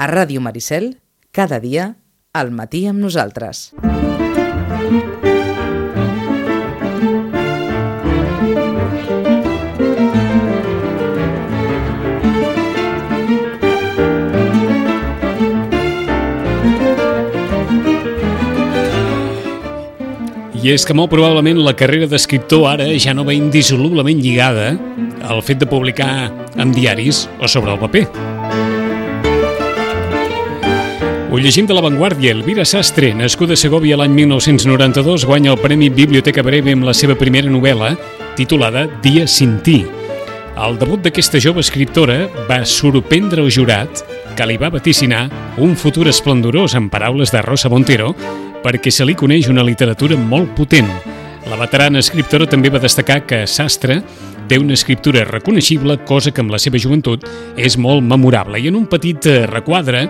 A Ràdio Maricel, cada dia, al matí amb nosaltres. I és que molt probablement la carrera d'escriptor ara ja no va indissolublement lligada al fet de publicar en diaris o sobre el paper. Ho llegim de l'avantguàrdia. Elvira Sastre, nascuda a Segovia l'any 1992, guanya el Premi Biblioteca Breve amb la seva primera novel·la, titulada Dia sin ti. El debut d'aquesta jove escriptora va sorprendre el jurat, que li va vaticinar un futur esplendorós en paraules de Rosa Montero, perquè se li coneix una literatura molt potent. La veterana escriptora també va destacar que Sastre té una escriptura reconeixible, cosa que amb la seva joventut és molt memorable. I en un petit eh, requadre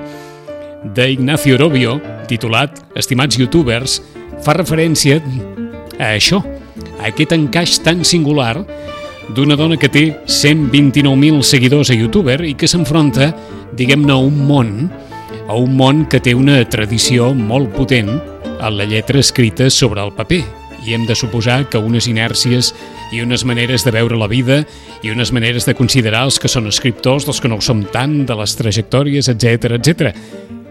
d'Ignacio Orobio, titulat Estimats youtubers, fa referència a això, a aquest encaix tan singular d'una dona que té 129.000 seguidors a youtuber i que s'enfronta, diguem-ne, a un món, a un món que té una tradició molt potent en la lletra escrita sobre el paper i hem de suposar que unes inèrcies i unes maneres de veure la vida i unes maneres de considerar els que són escriptors, dels que no ho som tant, de les trajectòries, etc etc.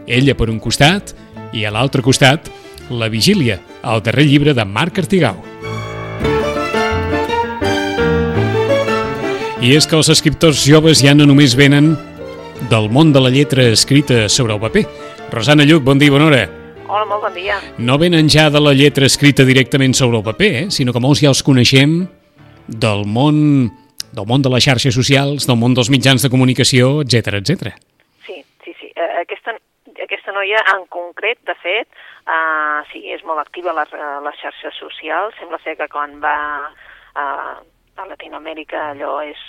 Ella per un costat i a l'altre costat La Vigília, el darrer llibre de Marc Artigau. I és que els escriptors joves ja no només venen del món de la lletra escrita sobre el paper. Rosana Lluc, bon dia i bona hora. Hola, molt bon dia. No venen ja de la lletra escrita directament sobre el paper, eh? sinó que molts ja els coneixem del món del món de les xarxes socials, del món dels mitjans de comunicació, etc etc. Sí, sí, sí. Eh, aquesta, aquesta noia en concret, de fet, uh, sí, és molt activa a les, a les xarxes socials. Sembla ser que quan va uh, a Latinoamèrica allò és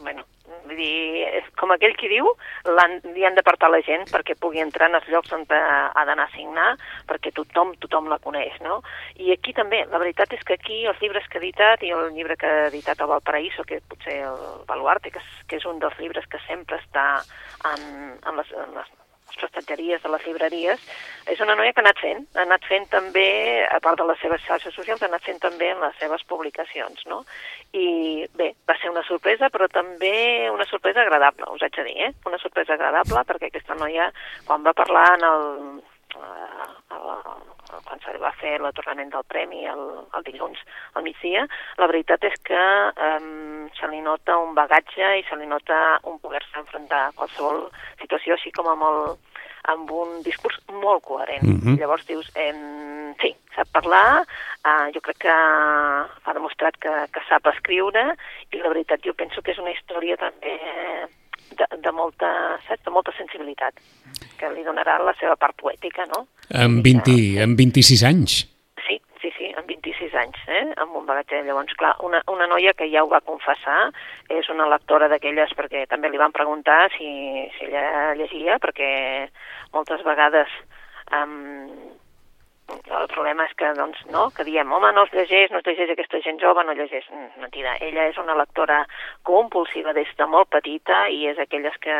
bueno, dir, com aquell qui diu, han, li han d'apartar la gent perquè pugui entrar en els llocs on ha d'anar a signar, perquè tothom, tothom la coneix, no? I aquí també, la veritat és que aquí els llibres que ha editat i el llibre que ha editat a Valparaíso, que potser el Baluarte, que és, que és un dels llibres que sempre està en, en, les, en les prestatgeries de les llibreries, és una noia que ha anat fent, ha anat fent també, a part de les seves xarxes socials, ha anat fent també en les seves publicacions, no? I bé, va ser una sorpresa, però també una sorpresa agradable, us haig de dir, eh? Una sorpresa agradable, perquè aquesta noia, quan va parlar en el, quan se li va fer l'atornament del premi el, el dilluns al migdia, la veritat és que um, se li nota un bagatge i se li nota un poder-se enfrontar a qualsevol situació així com a molt, amb un discurs molt coherent. Mm -hmm. Llavors dius, eh, sí, sap parlar, eh, jo crec que ha demostrat que, que sap escriure i la veritat jo penso que és una història també de, de, molta, saps? de molta sensibilitat, que li donarà la seva part poètica, no? Amb, 20, que, amb 26 anys. Sí, sí, sí, amb 26 anys, eh? amb un bagatge. Llavors, clar, una, una noia que ja ho va confessar, és una lectora d'aquelles, perquè també li van preguntar si, si ella llegia, perquè moltes vegades um, el problema és que, doncs, no, que diem, home, no es llegeix, no es llegeix aquesta gent jove, no llegeix. Mm, mentida, ella és una lectora compulsiva des de molt petita i és aquelles que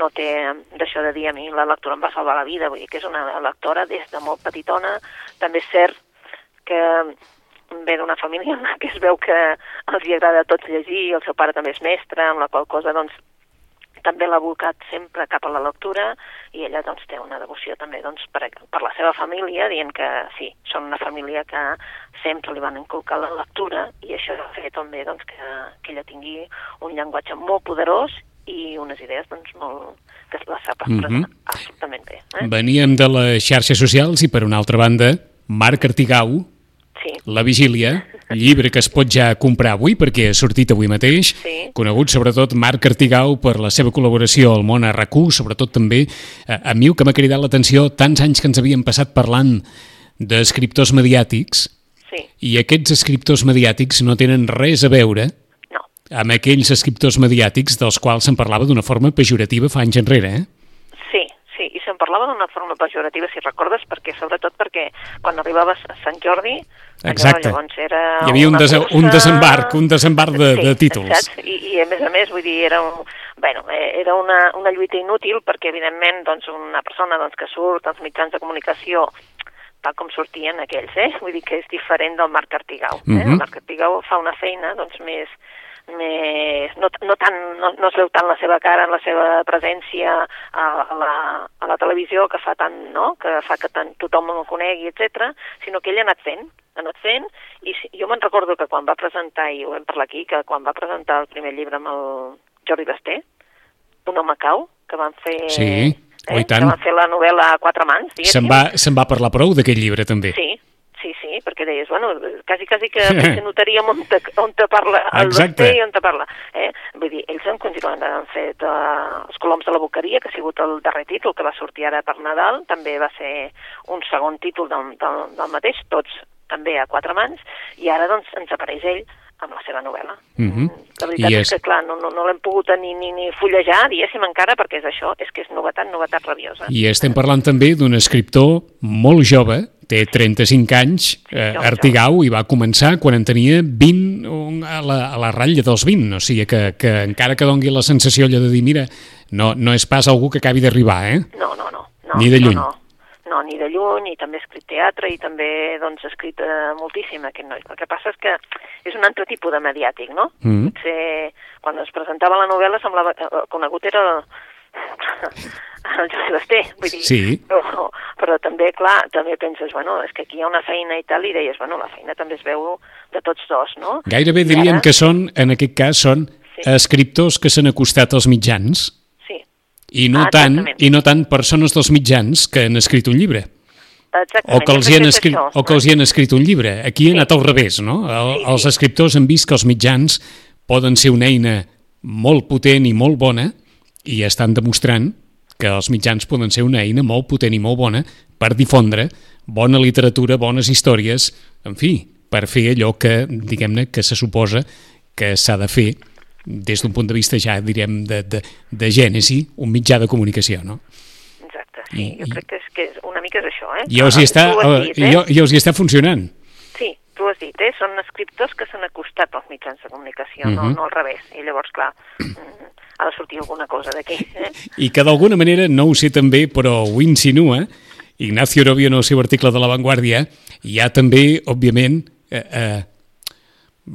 no té d'això de dir a mi la lectura em va salvar la vida, vull dir que és una lectora des de molt petitona. També és cert que ve d'una família que es veu que els hi agrada a tots llegir, el seu pare també és mestre, amb la qual cosa, doncs, també l'ha volcat sempre cap a la lectura i ella doncs, té una devoció també doncs, per, per la seva família, dient que sí, són una família que sempre li van inculcar la lectura i això ha fet també doncs, que, que ella tingui un llenguatge molt poderós i unes idees doncs, molt, que la sap expressar mm -hmm. absolutament bé. Eh? Veníem de les xarxes socials i per una altra banda, Marc Artigau, sí. La Vigília, llibre que es pot ja comprar avui perquè ha sortit avui mateix, sí. conegut sobretot Marc Artigau per la seva col·laboració al món RAC1, sobretot també a, a mi que m'ha cridat l'atenció tants anys que ens havien passat parlant d'escriptors mediàtics sí. i aquests escriptors mediàtics no tenen res a veure no. amb aquells escriptors mediàtics dels quals se'n parlava d'una forma pejorativa fa anys enrere, eh? En parlava d'una forma pejorativa, si recordes, perquè sobretot perquè quan arribaves a Sant Jordi, Exacte. allò, llavors era Hi havia un, des cursa... un desembarc, un desembarc de, sí, de títols. Saps? I, I a més a més, vull dir, era, un, bueno, eh, era una, una lluita inútil perquè evidentment doncs, una persona doncs, que surt als mitjans de comunicació tal com sortien aquells, eh? Vull dir que és diferent del Marc Artigau. Eh? Mhm. El Marc Artigau fa una feina doncs, més, més no, no, tant, no, no es veu tant la seva cara, la seva presència a, a, la, a la televisió que fa tant, no? que fa que tant, tothom el conegui, etc, sinó que ell ha anat fent, ha anat fent, i si, jo me'n recordo que quan va presentar, i ho vam parlar aquí, que quan va presentar el primer llibre amb el Jordi Basté, Un home cau, que van fer... Sí, oh, eh, tant. Que van fer la novel·la a quatre mans, diguéssim. Se'n va, se'n va parlar prou d'aquest llibre, també. Sí, perquè deies, bueno, quasi, quasi que potser notaríem on te, on te parla el Exacte. I on te parla. Eh? Vull dir, ells en continuen, han fet uh, Els coloms de la boqueria, que ha sigut el darrer títol que va sortir ara per Nadal, també va ser un segon títol del, del, del mateix, tots també a quatre mans, i ara doncs ens apareix ell amb la seva novel·la. Mhm. La veritat I és... és- que, clar, no, no, no l'hem pogut ni, ni, ni fullejar, diguéssim, encara, perquè és això, és que és novetat, novetat rabiosa. I estem parlant també d'un escriptor molt jove, té 35 anys, eh, Artigau, i va començar quan en tenia 20 un- a la, a la ratlla dels 20, o sigui que, que encara que dongui la sensació allò de dir, mira, no, no és pas algú que acabi d'arribar, eh? No, no, no. no Ni de lluny. No, no. no, ni de lluny, i també ha escrit teatre, i també doncs, ha escrit eh, moltíssim aquest noi. El que passa és que és un altre tipus de mediàtic, no? Mhm. Potser quan es presentava la novel·la semblava que eh, conegut era el José Basté, vull dir, Sí. però, però també, clar, també penses, bueno, és que aquí hi ha una feina i tal, i deies, bueno, la feina també es veu de tots dos, no? Gairebé I diríem ara- que són, en aquest cas, són Sí. escriptors que s'han acostat als mitjans Sí, i no, Ah, tant, exactament. i no tant persones dels mitjans que han escrit un llibre. exactament. O que, els hi han escrit, això, o que els hi han escrit un llibre. Aquí ha Sí. anat al revés, no? El, Sí, els sí. escriptors han vist que els mitjans poden ser una eina molt potent i molt bona i estan demostrant que els mitjans poden ser una eina molt potent i molt bona per difondre bona literatura, bones històries, en fi, per fer allò que, diguem-ne, que se suposa que s'ha de fer des d'un punt de vista ja, direm, de, de, de gènesi, un mitjà de comunicació, no? Exacte, sí, I- jo i- crec que és, que és una mica és això, eh? I els hi Ah, està, dit, eh? i, i els hi està funcionant. Tu has dit, eh? Són escriptors que s'han acostat als mitjans de comunicació, no, Mhm. no al revés. I llavors, clar, mm, ha de sortir alguna cosa d'aquí, eh? I que d'alguna manera, no ho sé també, però ho insinua, Ignacio Orobio en el seu article de La Vanguardia, hi ha també, òbviament, eh, eh,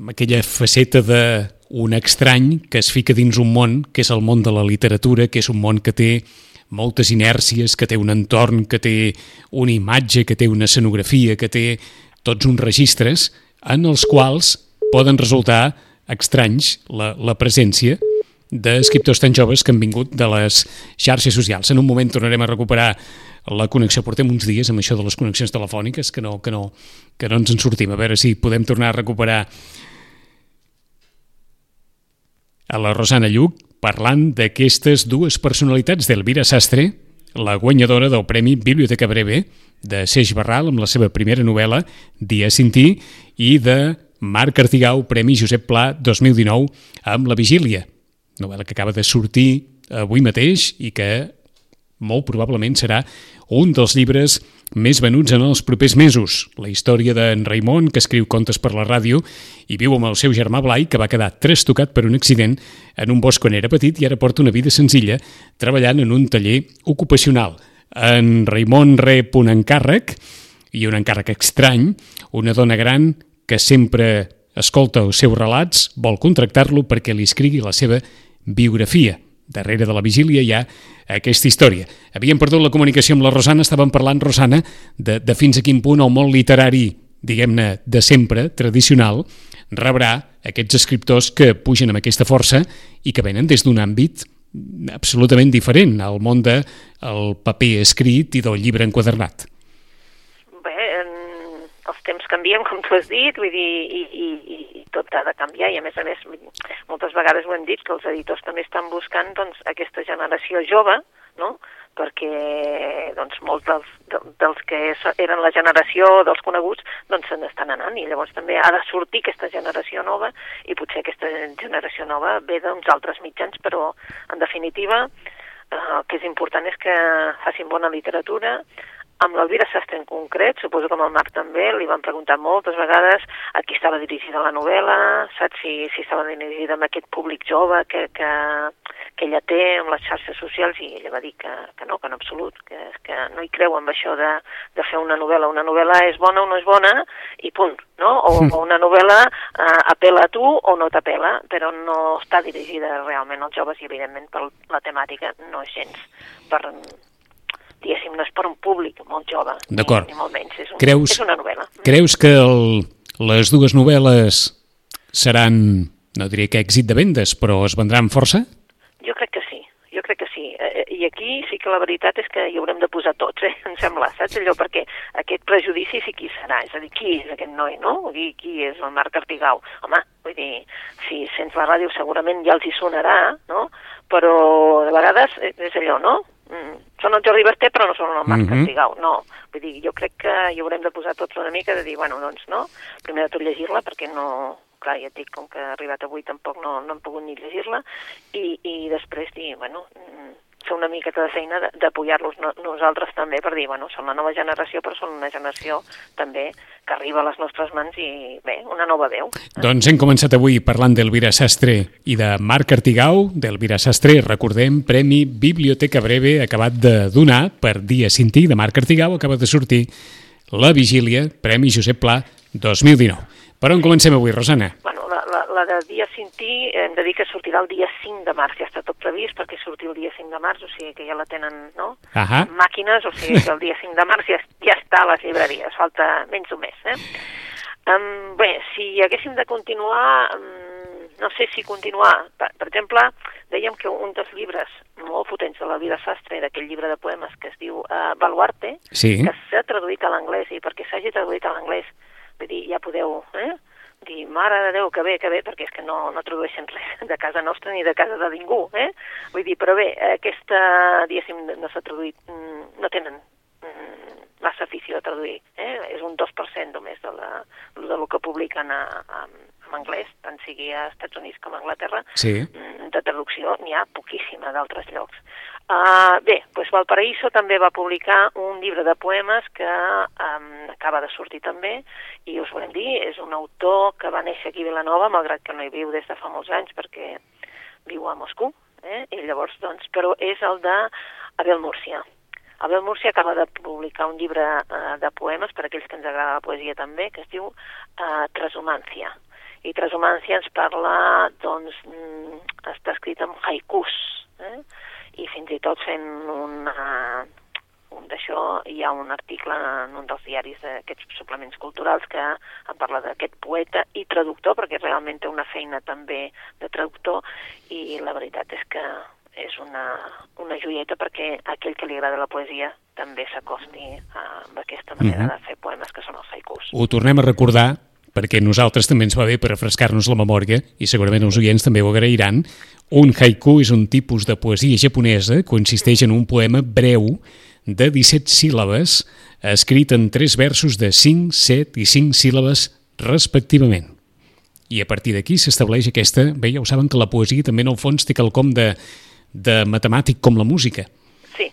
aquella faceta de un estrany que es fica dins un món, que és el món de la literatura, que és un món que té moltes inèrcies, que té un entorn, que té una imatge, que té una escenografia, que té tots uns registres en els quals poden resultar estranys la, la presència d'escriptors tan joves que han vingut de les xarxes socials. En un moment tornarem a recuperar la connexió. Portem uns dies amb això de les connexions telefòniques que no, que no, que no ens en sortim. A veure si podem tornar a recuperar a la Rosana Lluc parlant d'aquestes dues personalitats d'Elvira Sastre, la guanyadora del Premi Biblioteca Breve de Seix Barral amb la seva primera novel·la Dia Cintí i de Marc Artigau, Premi Josep Pla 2019 amb La Vigília, novel·la que acaba de sortir avui mateix i que molt probablement serà un dels llibres més venuts en els propers mesos. La història d'en Raimon, que escriu contes per la ràdio i viu amb el seu germà Blai, que va quedar trastocat per un accident en un bosc quan era petit i ara porta una vida senzilla treballant en un taller ocupacional. En Raimon rep un encàrrec, i un encàrrec estrany, una dona gran que sempre escolta els seus relats, vol contractar-lo perquè li escrigui la seva biografia. Darrere de la vigília hi ha aquesta història. Havíem perdut la comunicació amb la Rosana, estàvem parlant, Rosana, de, de fins a quin punt el món literari, diguem-ne, de sempre, tradicional, rebrà aquests escriptors que pugen amb aquesta força i que venen des d'un àmbit absolutament diferent al món del el paper escrit i del llibre enquadernat. Temps canvien, com tu has dit, vull dir, i, i, i, tot ha de canviar, i a més a més, moltes vegades ho hem dit, que els editors també estan buscant doncs, aquesta generació jove, no?, perquè doncs, molts dels, de- dels que eren la generació dels coneguts doncs se n'estan anant i llavors també ha de sortir aquesta generació nova i potser aquesta generació nova ve d'uns altres mitjans però en definitiva el que és important és que facin bona literatura, amb l'Elvira Sastre en concret, suposo que amb el Marc també, li van preguntar moltes vegades a qui estava dirigida la novel·la, saps si, si estava dirigida amb aquest públic jove que, que, que ella té amb les xarxes socials i ella va dir que, que no, que en absolut, que, que no hi creu amb això de, de fer una novel·la. Una novel·la és bona o no és bona i punt, no? O, o una novel·la eh, apela a tu o no t'apela, però no està dirigida realment als joves i evidentment per la temàtica no és gens per, diguéssim, no és per un públic molt jove, D'acord. ni, ni molt menys, és, un, Creus- és una novel·la. Creus que el, les dues novel·les seran, no diré que èxit de vendes, però es vendran força? Jo crec que sí, jo crec que sí. Eh, I aquí sí que la veritat és que hi haurem de posar tots, eh? em sembla, saps allò? Perquè aquest prejudici sí qui serà, és a dir, qui és aquest noi, no? Dir, qui és el Marc Artigau? Home, vull dir, si sents la ràdio segurament ja els hi sonarà, no? Però de vegades eh, és allò, no? Mm, són el Jordi Berté però no són el Marc Mhm. Artigau, no. Vull dir, jo crec que hi haurem de posar tots una mica de dir, bueno, doncs no, primer de tot llegir-la perquè no, clar, ja et dic, com que ha arribat avui tampoc no, no hem pogut ni llegir-la, i, i després dir, bueno, mm, fer una miqueta de feina d'apoyar-los no, nosaltres també per dir, bueno, són la nova generació, però són una generació també que arriba a les nostres mans i, bé, una nova veu. Doncs hem començat avui parlant d'Elvira Sastre i de Marc Artigau. D'Elvira Sastre, recordem, Premi Biblioteca Breve acabat de donar per Dia Cinti de Marc Artigau, acaba de sortir La Vigília, Premi Josep Pla 2019. Per on comencem avui, Rosana? Bueno, la, de dia Cinti hem de dir que sortirà el dia 5 de març, ja està tot previst perquè surti el dia 5 de març, o sigui que ja la tenen, no? Ahà. Amb màquines, o sigui que el dia 5 de març ja, ja està a les llibreries, falta menys d'un mes, eh? Um, bé, si haguéssim de continuar, um, no sé si continuar, per, per exemple, dèiem que un dels llibres molt potents de la vida sastre, d'aquell llibre de poemes que es diu uh, Baluarte, Sí. que s'ha traduït a l'anglès, i perquè s'hagi traduït a l'anglès, vull dir, ja podeu, eh? Dir, mare de Déu, que bé, que bé, perquè és que no, no tradueixen res de casa nostra ni de casa de ningú, eh? Vull dir, però bé, aquesta, diguéssim, no s'ha traduït, mm, no tenen mm, massa afició a traduir, eh? És un 2% només de, la, de lo que publiquen a, a, en anglès, tant sigui a Estats Units com a Anglaterra, Sí. Mm, de traducció n'hi ha poquíssima d'altres llocs. Uh, bé, doncs Valparaíso també va publicar un llibre de poemes que um, acaba de sortir també i us volem dir, és un autor que va néixer aquí a Vilanova, malgrat que no hi viu des de fa molts anys perquè viu a Moscou, eh? i llavors, doncs, però és el de Abel Múrcia. Abel Múrcia acaba de publicar un llibre uh, de poemes, per aquells que ens agrada la poesia també, que es diu uh, Trashumància. I Trashumància ens parla, doncs, mm, està escrit en haikus, eh? i fins i tot fent una, un d'això hi ha un article en un dels diaris d'aquests suplements culturals que en parla d'aquest poeta i traductor, perquè realment té una feina també de traductor i la veritat és que és una, una joieta perquè aquell que li agrada la poesia també s'acosti amb aquesta manera Mhm. de fer poemes que són els haikus. Ho tornem a recordar perquè nosaltres també ens va bé per refrescar-nos la memòria i segurament els oients també ho agrairan. Un haiku és un tipus de poesia japonesa que consisteix en un poema breu de 17 síl·labes escrit en tres versos de 5, 7 i 5 síl·labes respectivament. I a partir d'aquí s'estableix aquesta... Bé, ja ho saben que la poesia també en el fons té quelcom de, de matemàtic com la música. Sí,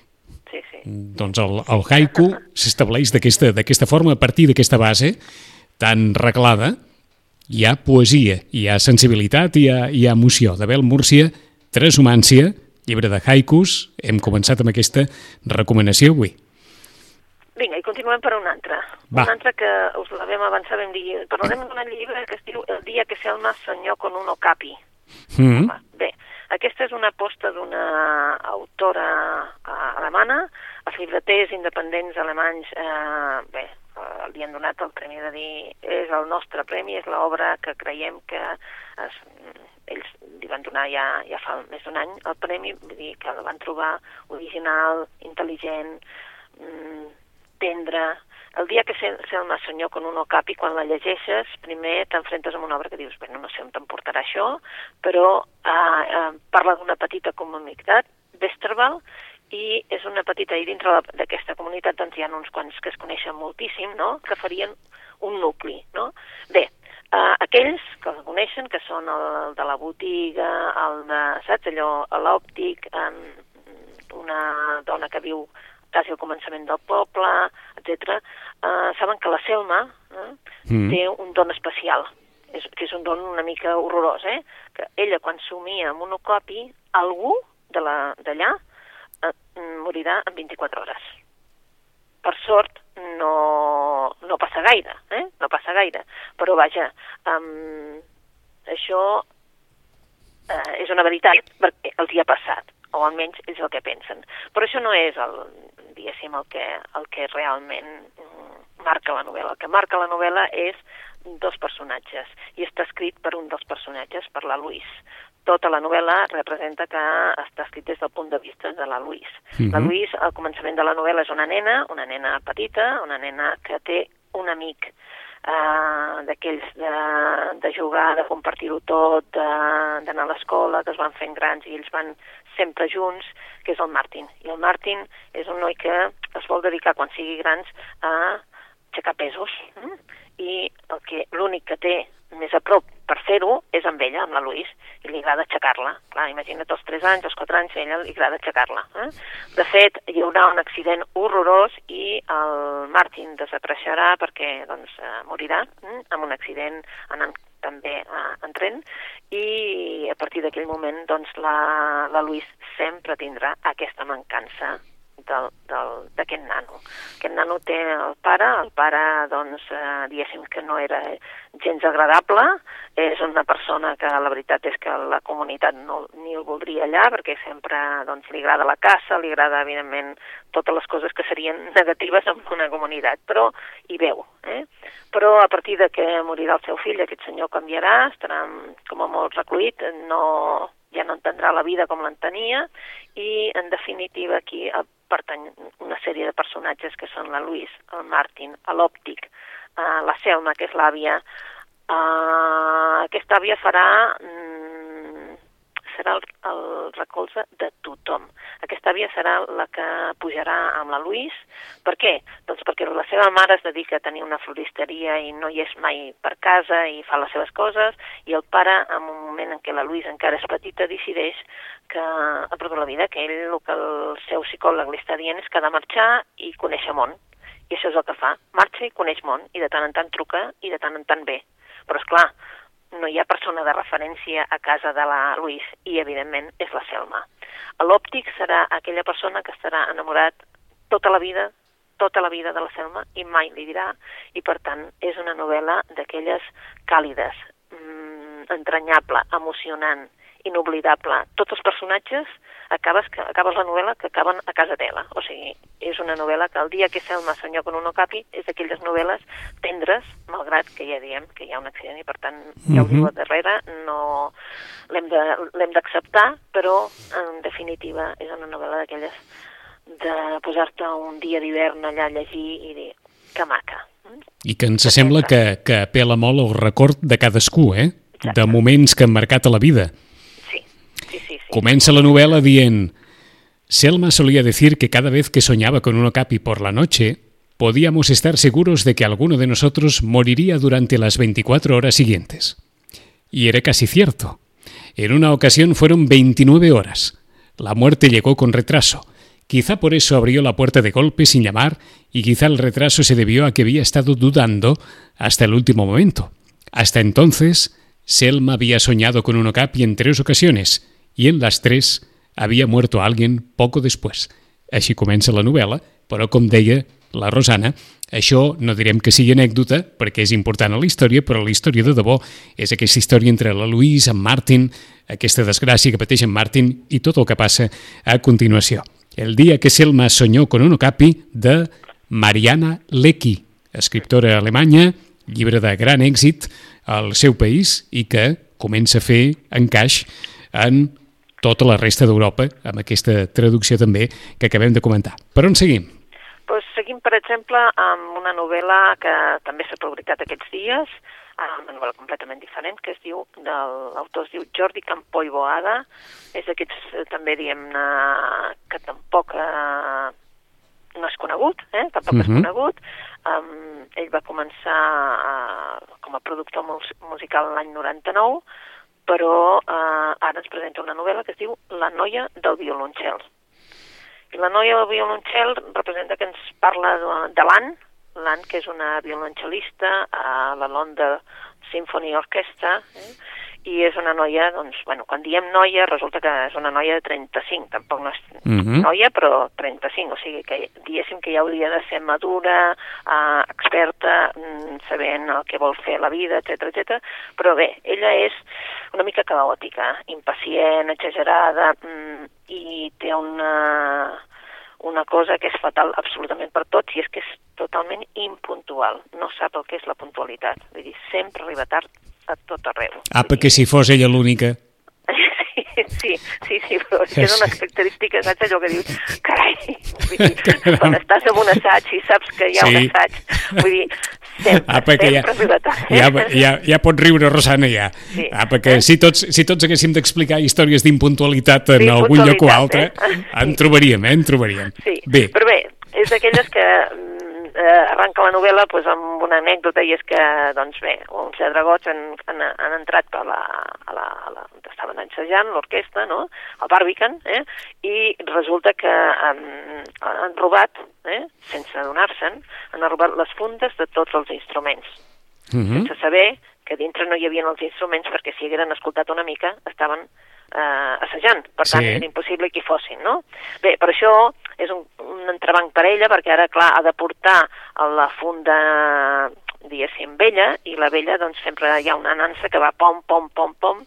sí, sí. Doncs el, el haiku s'estableix d'aquesta forma, a partir d'aquesta base tan reglada, hi ha poesia, hi ha sensibilitat, hi ha, hi ha emoció. D'Abel Múrcia, Trashumància, llibre de haikus, hem començat amb aquesta recomanació avui. Vinga, i continuem per un altre. Va. Un altre que us la vam avançar, vam dir... Parlarem d'un llibre que es diu El dia que Selma soñó con un okapi. Mm. Home, Bé, aquesta és una aposta d'una autora eh, alemana. Els llibreters independents alemanys, eh, bé, eh, li han donat el premi de dir és el nostre premi, és l'obra que creiem que es, ells li van donar ja, ja fa més d'un any el premi, vull dir que la van trobar original, intel·ligent, mm, tendre. El dia que Sel- Selma soñó con un okapi, quan la llegeixes, primer t'enfrentes amb una obra que dius, bé, no sé on t'emportarà això, però eh, eh, parla d'una petita comunitat, Westerval, i és una petita, i dintre d'aquesta comunitat doncs hi ha uns quants que es coneixen moltíssim, no?, que farien un nucli, no? Bé, uh, aquells que el coneixen, que són el, de la botiga, el de, saps, allò, l'òptic, um, una dona que viu quasi al començament del poble, etc. Uh, saben que la Selma eh, mm. té un don especial, és, que és un don una mica horrorós, eh? que ella quan somia amb un ocopi, algú d'allà eh, morirà en 24 hores. Per sort, no, no passa gaire, eh? no passa gaire, però vaja, um, això eh, és una veritat perquè els hi ha passat, o almenys és el que pensen. Però això no és el, diguéssim, el que, el que realment mm, marca la novel·la. El que marca la novel·la és dos personatges, i està escrit per un dels personatges, per la Louise. Tota la novel·la representa que està escrit des del punt de vista de la Louise. Uh -huh. La Louise, al començament de la novel·la, és una nena, una nena petita, una nena que té un amic eh, d'aquells de, de jugar, de compartir-ho tot, d'anar a l'escola, que es van fent grans i ells van sempre junts, que és el Martin. I el Martin és un noi que es vol dedicar, quan sigui grans, a aixecar pesos. Mm? I el que l'únic que té més a prop per fer-ho és amb ella, amb la Louise, i li agrada aixecar-la. Clar, imagina't els 3 anys, els 4 anys, a ella li agrada aixecar-la. Eh? De fet, hi haurà un accident horrorós i el Martin desapareixerà perquè doncs, eh, morirà eh? amb un accident anant també eh, en tren i a partir d'aquell moment doncs, la, la Louise sempre tindrà aquesta mancança d'aquest nano. Aquest nano té el pare, el pare, doncs, eh, diguéssim que no era gens agradable, és una persona que la veritat és que la comunitat no, ni el voldria allà, perquè sempre doncs, li agrada la caça, li agrada, evidentment, totes les coses que serien negatives en una comunitat, però hi veu. Eh? Però a partir de que morirà el seu fill, aquest senyor canviarà, estarà com a molt recluït, no, ja no entendrà la vida com l'entenia i, en definitiva, aquí pertany una sèrie de personatges que són la Louise, el Martin, l'Òptic, uh, la Selma, que és l'àvia. Uh, aquesta àvia farà mm, serà el, el recolze de tothom. Aquesta àvia serà la que pujarà amb la Louise. Per què? Doncs perquè la seva mare es dedica a tenir una floristeria i no hi és mai per casa i fa les seves coses, i el pare, en un moment en què la Louise encara és petita, decideix que ha perdut la vida, que ell el que el seu psicòleg li està dient és que ha de marxar i conèixer món. I això és el que fa. Marxa i coneix món, i de tant en tant truca i de tant en tant ve. Però, és clar, no hi ha persona de referència a casa de la Luis i, evidentment, és la Selma. L'òptic serà aquella persona que estarà enamorat tota la vida, tota la vida de la Selma i mai li dirà, i per tant és una novel·la d'aquelles càlides, mmm, entranyable, emocionant, inoblidable. Tots els personatges acabes, acabes la novel·la que acaben a casa teva. O sigui, és una novel·la que el dia que Selma senyor con un capi és d'aquelles novel·les tendres, malgrat que ja diem que hi ha un accident i per tant ja ho diu a darrere, no l'hem d'acceptar, però en definitiva és una novel·la d'aquelles de posar-te un dia d'hivern allà a llegir i dir que maca. I que ens sembla que, que apela molt al record de cadascú, eh? Exacte. De moments que han marcat a la vida. Comienza la novela dient Selma solía decir que cada vez que soñaba con un okapi por la noche, podíamos estar seguros de que alguno de nosotros moriría durante las 24 horas siguientes. Y era casi cierto. En una ocasión fueron 29 horas. La muerte llegó con retraso. Quizá por eso abrió la puerta de golpe sin llamar y quizá el retraso se debió a que había estado dudando hasta el último momento. Hasta entonces, Selma había soñado con un okapi en tres ocasiones i en les tres havia muerto alguien poco después. Així comença la novel·la, però com deia la Rosana, això no direm que sigui anècdota, perquè és important a la història, però la història de debò és aquesta història entre la Louise, en Martin, aquesta desgràcia que pateix en Martin i tot el que passa a continuació. El dia que Selma soñó con un okapi de Mariana Lecki, escriptora alemanya, llibre de gran èxit al seu país i que comença a fer encaix en tota la resta d'Europa, amb aquesta traducció també que acabem de comentar. Per on seguim? Pues seguim, per exemple, amb una novel·la que també s'ha publicat aquests dies, una novel·la completament diferent, que es diu, l'autor es diu Jordi Campó i Boada, és d'aquests, eh, també, diguem-ne, que tampoc eh, no és conegut, eh? tampoc uh -huh. és mhm. conegut. Um, ell va començar uh, com a productor musical l'any 99, però eh, ara ens presenta una novel·la que es diu La noia del violoncel. la noia del violoncel representa que ens parla de, de l'Ann, l'Ann que és una violoncel·lista a la London Symphony Orchestra, eh? I és una noia, doncs, bueno, quan diem noia resulta que és una noia de 35, tampoc no és Mm -hmm. noia, però 35, o sigui que diguéssim que ja hauria de ser madura, eh, experta, mm, sabent el que vol fer la vida, etc etc. però bé, ella és una mica caòtica, impacient, exagerada, mm, i té una, una cosa que és fatal absolutament per tots, i és que és totalment impuntual, no sap el que és la puntualitat, vull dir, sempre arriba tard a tot arreu. Ah, perquè si fos ella l'única... Sí, sí, sí, però és que és una característica, saps allò que dius, carai, vull dir, quan estàs en un assaig i saps que hi ha Sí. un assaig, vull dir, sempre, Ah, perquè ja, sempre eh? ja, ja, ja pot riure, Rosana, ja. Sí. Ah, perquè si tots, si tots haguéssim d'explicar històries d'impuntualitat en Sí, algun lloc o puntualitat, altre, eh? en trobaríem, eh? En trobaríem. Sí, Bé, però bé, és d'aquelles que mm, eh, arranca la novel·la pues, amb una anècdota i és que, doncs bé, uns lladregots han, han, han entrat a la, a la, a la, on estaven ensajant l'orquestra, no?, al Barbican, eh? i resulta que han, han robat, eh? sense adonar-se'n, han robat les fundes de tots els instruments mhm. sense saber que dintre no hi havia els instruments perquè si hagueren escoltat una mica estaven eh, assajant, per tant Sí. era impossible que hi fossin, no? Bé, per això és un, un entrebanc per ella perquè ara, clar, ha de portar a la funda diguéssim, vella, i la vella, doncs, sempre hi ha una nansa que va pom, pom, pom, pom,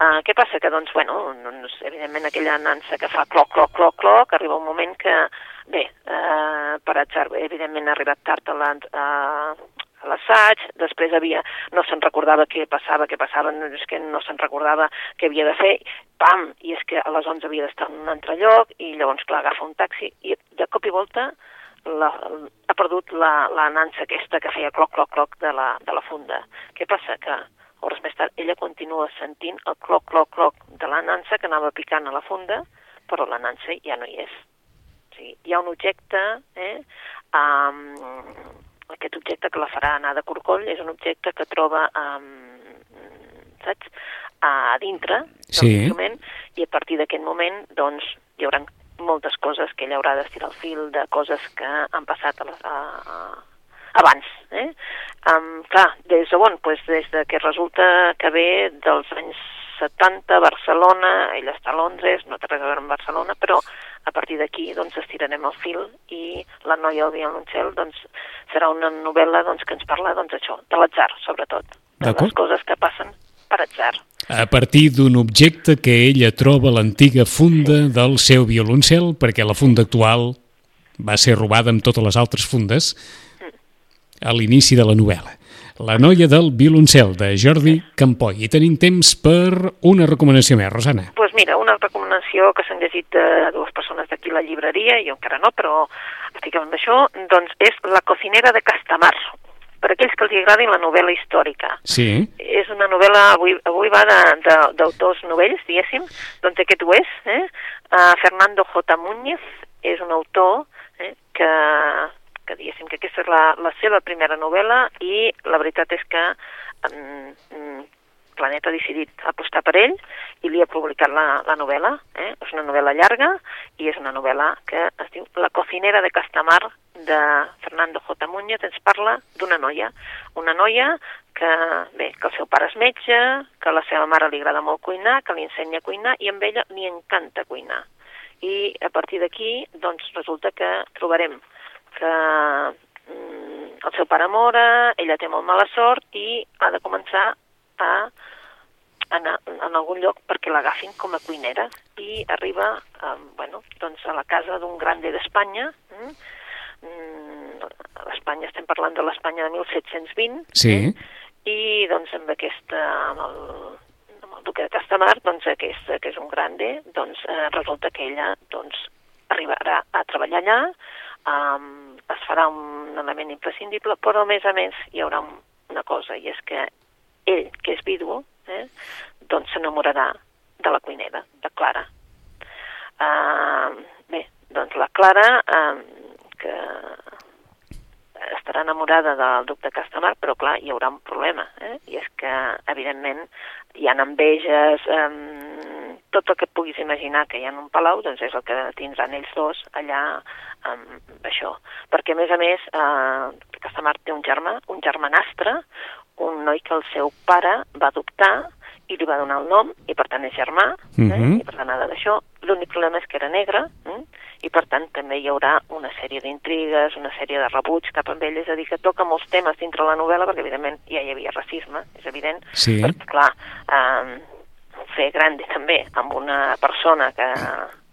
Uh, què passa? Que, doncs, bueno, doncs, evidentment aquella nansa que fa cloc, cloc, cloc, cloc, arriba un moment que, bé, uh, per atzar, evidentment ha arribat tard a la, uh, a l'assaig, després havia, no se'n recordava què passava, què passava, no, és que no se'n recordava què havia de fer, pam, i és que a les 11 havia d'estar en un altre lloc, i llavors, clar, agafa un taxi, i de cop i volta la, ha perdut la, la aquesta que feia cloc, cloc, cloc de la, de la funda. Què passa? Que hores més tard ella continua sentint el cloc, cloc, cloc de la nansa que anava picant a la funda, però la nansa ja no hi és. O sigui, hi ha un objecte, eh, um, aquest objecte que la farà anar de corcoll és un objecte que troba, um, saps, a dintre del Sí. instrument i a partir d'aquest moment doncs, hi haurà moltes coses que ella haurà d'estirar el fil de coses que han passat a les, a, a, abans. Eh? Um, clar, des de on? Pues des de que resulta que ve dels anys 70 a Barcelona, ella està a Londres, no té res a veure amb Barcelona, però a partir d'aquí doncs, estirarem el fil i La noia del violoncel doncs, serà una novel·la doncs, que ens parla doncs, això, de l'atzar, sobretot, de les coses que passen per atzar. A partir d'un objecte que ella troba a l'antiga funda del seu violoncel, perquè la funda actual va ser robada amb totes les altres fundes a l'inici de la novel·la. La noia del violoncel, de Jordi Campoy. I tenim temps per una recomanació més, Rosana. Doncs pues mira, una recomanació que s'han llegit de dues persones d'aquí a la llibreria, jo encara no, però estic amb això, doncs és La cocinera de Castamar, per aquells que els agradin la novel·la històrica. Sí, És una novel·la, avui, avui va d'autors novells, diguéssim, doncs aquest ho és. Eh? Uh, Fernando J. Múñez és un autor eh, que, que diguéssim que aquesta és la, la seva primera novel·la i la veritat és que um, Planeta ha decidit apostar per ell i li ha publicat la, la novel·la. Eh? És una novel·la llarga i és una novel·la que es diu La cocinera de Castamar de Fernando J. Muñoz ens parla d'una noia, una noia que, bé, que el seu pare és metge, que la seva mare li agrada molt cuinar, que li ensenya a cuinar i amb ella li encanta cuinar. I a partir d'aquí, doncs, resulta que trobarem que mm, el seu pare mora, ella té molt mala sort i ha de començar a anar en algun lloc perquè l'agafin com a cuinera i arriba eh, bueno, doncs a la casa d'un grande d'Espanya mm? Mm, a l'Espanya estem parlant de l'Espanya de 1720 sí. i doncs amb aquesta amb el, amb el duque de Castamar doncs aquest, que és un grande doncs eh, resulta que ella doncs arribarà a treballar allà um, es farà un element imprescindible però a més a més hi haurà un, una cosa i és que ell, que és vidu eh, doncs s'enamorarà de la cuinera, de Clara uh, bé, doncs la Clara uh, que estarà enamorada del duc de Castamar, però clar, hi haurà un problema, eh? i és que, evidentment, hi ha enveges, eh, tot el que et puguis imaginar que hi ha en un palau, doncs és el que tindran ells dos allà amb això. Perquè, a més a més, eh, Castamar té un germà, un germanastre, un noi que el seu pare va adoptar i li va donar el nom, i per tant és germà, eh? Uh -huh. i per tant ha d'això. L'únic problema és que era negre, eh? i per tant també hi haurà una sèrie d'intrigues, una sèrie de rebuig cap amb ell, és a dir, que toca molts temes dintre la novel·la, perquè evidentment ja hi havia racisme, és evident, sí. perquè clar, eh, fer grande també amb una persona que,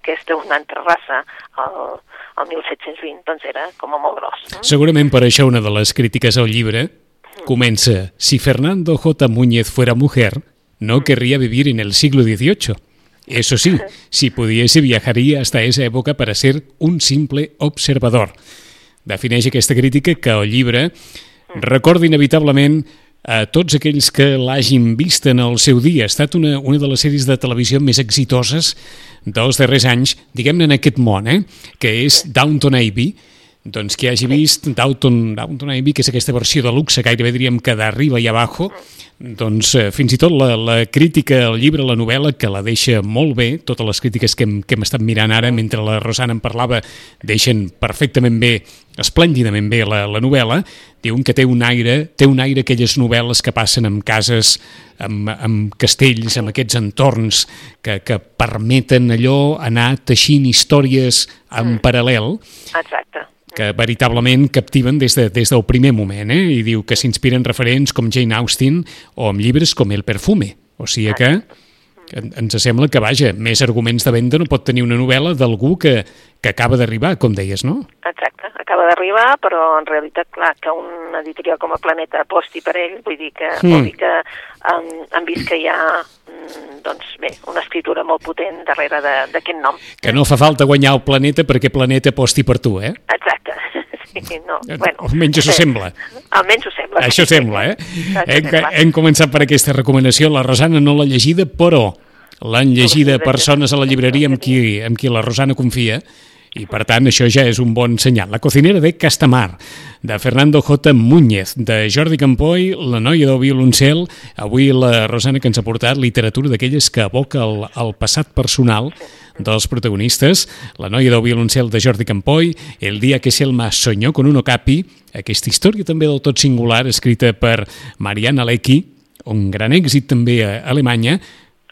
que és d'una altra raça el, el 1720, doncs era com a molt gros. Eh? Segurament per això una de les crítiques al llibre comença Si Fernando J. Muñez fuera mujer, no querría vivir en el siglo XVIII. Eso sí, si pudiese viajaría hasta esa època para ser un simple observador. Defineix aquesta crítica que el llibre recorda inevitablement a tots aquells que l'hagin vist en el seu dia. Ha estat una, una de les sèries de televisió més exitoses dels darrers anys, diguem-ne en aquest món, eh? que és Downton Abbey, doncs qui hagi vist Downton, Downton Abbey, que és aquesta versió de luxe, gairebé diríem que d'arriba i abajo, doncs eh, fins i tot la, la crítica al llibre, la novel·la, que la deixa molt bé, totes les crítiques que hem, que hem estat mirant ara mentre la Rosana en parlava, deixen perfectament bé, esplèndidament bé la, la novel·la, diuen que té un aire, té un aire aquelles novel·les que passen en cases, amb, amb castells, amb aquests entorns que, que permeten allò anar teixint històries en mm. paral·lel. Exacte que veritablement captiven des, de, des del primer moment, eh? i diu que s'inspiren referents com Jane Austen o amb llibres com El perfume. O sigui que ens sembla que, vaja, més arguments de venda no pot tenir una novel·la d'algú que, que acaba d'arribar, com deies, no? Exacte, acaba d'arribar, però en realitat, clar, que un editorial com a Planeta aposti per ell, vull dir que, mm. vol dir que han, han vist que hi ha mm, doncs bé, una escritura molt potent darrere d'aquest nom. Que no fa falta guanyar el planeta perquè Planeta aposti per tu, eh? Exacte. Sí, no, eh, bueno. Almenys això sembla. Almenys ho sembla. Això sí, sembla, eh? Hem, sembla. hem començat per aquesta recomanació. La Rosana no l'ha llegida, però l'han llegida persones a la llibreria amb qui, amb qui la Rosana confia i per tant això ja és un bon senyal. La cocinera de Castamar, de Fernando J. Múñez, de Jordi Campoy, la noia del violoncel, avui la Rosana que ens ha portat literatura d'aquelles que aboca el, el passat personal dels protagonistes, la noia del violoncel de Jordi Campoy, El dia que Selma soñó con un okapi, aquesta història també del tot singular escrita per Mariana Lecki, un gran èxit també a Alemanya,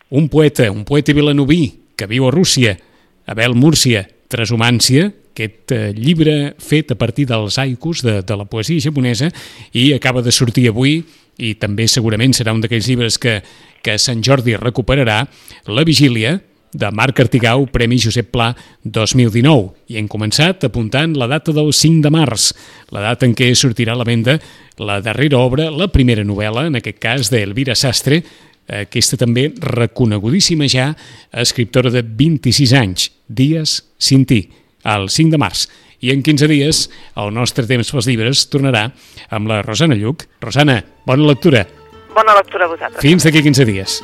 un poeta, un poeta vilanoví que viu a Rússia, Abel Múrcia, Transhumància, aquest eh, llibre fet a partir dels haikus de, de la poesia japonesa i acaba de sortir avui i també segurament serà un d'aquells llibres que, que Sant Jordi recuperarà, La Vigília, de Marc Artigau, Premi Josep Pla 2019. I hem començat apuntant la data del 5 de març, la data en què sortirà a la venda la darrera obra, la primera novel·la, en aquest cas d'Elvira Sastre, aquesta també reconegudíssima ja escriptora de 26 anys, Dies Cinti, el 5 de març. I en 15 dies el nostre temps pels llibres tornarà amb la Rosana Lluc. Rosana, bona lectura. Bona lectura a vosaltres. Fins d'aquí 15 dies.